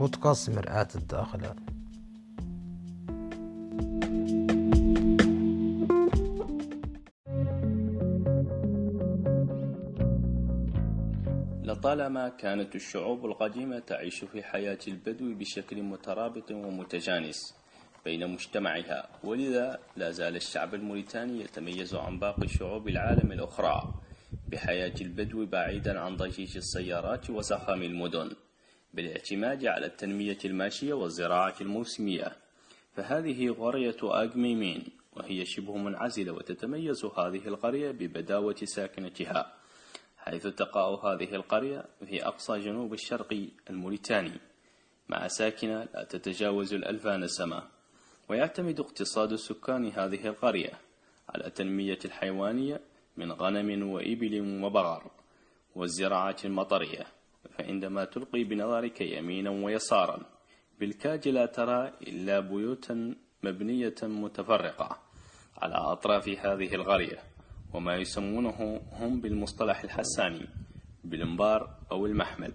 بودكاست مرآة الداخلة. لطالما كانت الشعوب القديمة تعيش في حياة البدو بشكل مترابط ومتجانس بين مجتمعها ولذا لا زال الشعب الموريتاني يتميز عن باقي شعوب العالم الأخرى بحياة البدو بعيدا عن ضجيج السيارات وزخم المدن. بالاعتماد على التنمية الماشية والزراعة الموسمية. فهذه قرية آجميمين وهي شبه منعزلة وتتميز هذه القرية ببداوة ساكنتها. حيث تقع هذه القرية في أقصى جنوب الشرق الموريتاني. مع ساكنة لا تتجاوز الألفان سمة ويعتمد اقتصاد سكان هذه القرية على التنمية الحيوانية من غنم وإبل وبغر والزراعة المطرية. فعندما تلقي بنظرك يمينا ويسارا بالكاد لا ترى إلا بيوتا مبنية متفرقة على أطراف هذه القرية وما يسمونه هم بالمصطلح الحساني بالانبار أو المحمل.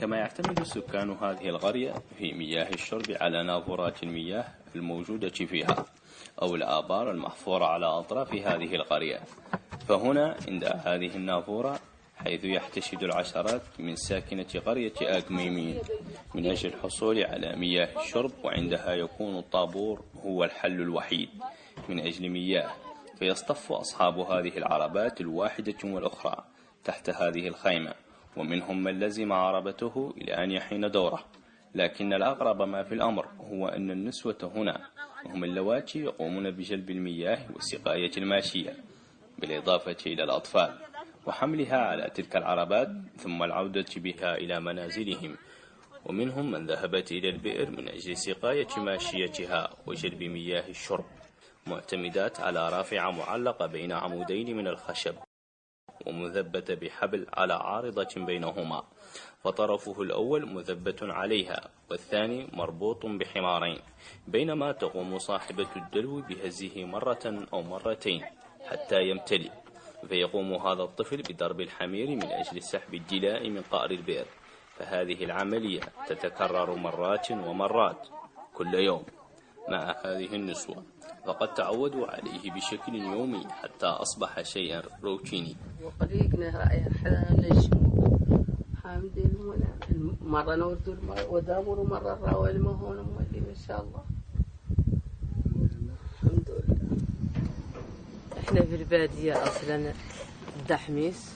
كما يعتمد سكان هذه القرية في مياه الشرب على نافورات المياه الموجودة فيها أو الآبار المحفورة على أطراف هذه القرية فهنا عند هذه النافورة حيث يحتشد العشرات من ساكنة قرية آكميمين من أجل الحصول على مياه الشرب وعندها يكون الطابور هو الحل الوحيد من أجل مياه. فيصطف أصحاب هذه العربات الواحدة والأخرى تحت هذه الخيمة ومنهم من لزم عربته إلى أن يحين دوره. لكن الأغرب ما في الأمر هو أن النسوة هنا هم اللواتي يقومون بجلب المياه وسقاية الماشية بالإضافة إلى الأطفال. وحملها على تلك العربات ثم العودة بها إلى منازلهم. ومنهم من ذهبت إلى البئر من أجل سقاية ماشيتها وجلب مياه الشرب معتمدات على رافعة معلقة بين عمودين من الخشب ومثبتة بحبل على عارضة بينهما. وطرفه الأول مثبت عليها والثاني مربوط بحمارين بينما تقوم صاحبة الدلو بهزه مرة أو مرتين حتى يمتلئ. فيقوم هذا الطفل بضرب الحمير من أجل سحب الجلاء من قعر البئر فهذه العملية تتكرر مرات ومرات كل يوم مع هذه النسوة فقد تعودوا عليه بشكل يومي حتى أصبح شيئا روتيني. مرة نورد ودامر مرة شاء الله. إحنا في البادية أصلا الدحميس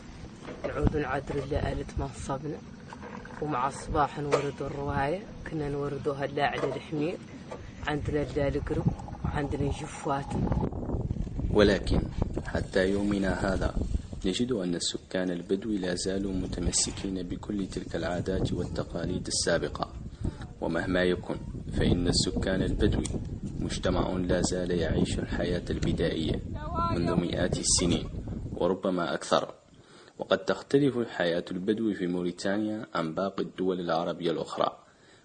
نعود نعدر اللي آلت منصبنا ومع الصباح نورد الرواية كنا نوردوها هلا على الحمير. عندنا القرب وعندنا جفوات. ولكن حتى يومنا هذا نجد أن السكان البدو لا زالوا متمسكين بكل تلك العادات والتقاليد السابقة. ومهما يكن فإن السكان البدوي مجتمع لا زال يعيش الحياة البدائية منذ مئات السنين وربما أكثر. وقد تختلف الحياة البدو في موريتانيا عن باقي الدول العربية الأخرى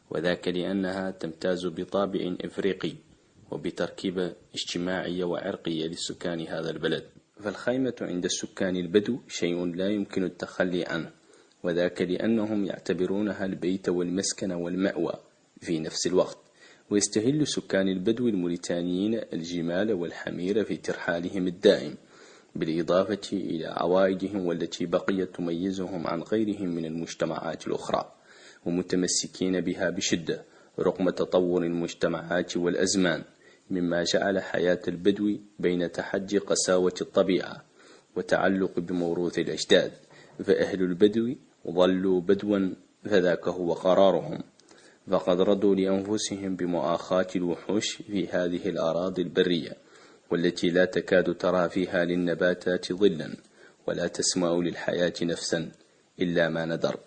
وذاك لأنها تمتاز بطابع إفريقي وبتركيبة اجتماعية وعرقية لسكان هذا البلد. فالخيمة عند السكان البدو شيء لا يمكن التخلي عنه وذاك لأنهم يعتبرونها البيت والمسكن والمأوى في نفس الوقت. ويستهل سكان البدو الموريتانيين الجمال والحمير في ترحالهم الدائم بالإضافة إلى عوائدهم والتي بقيت تميزهم عن غيرهم من المجتمعات الأخرى ومتمسكين بها بشدة رغم تطور المجتمعات والأزمان مما جعل حياة البدو بين تحدي قساوة الطبيعة وتعلق بموروث الأجداد فأهل البدو ظلوا بدوا فذاك هو قرارهم. فقد رضوا لأنفسهم بمؤاخاة الوحوش في هذه الأراضي البرية والتي لا تكاد ترى فيها للنباتات ظلا ولا تسمع للحياة نفسا إلا ما ندر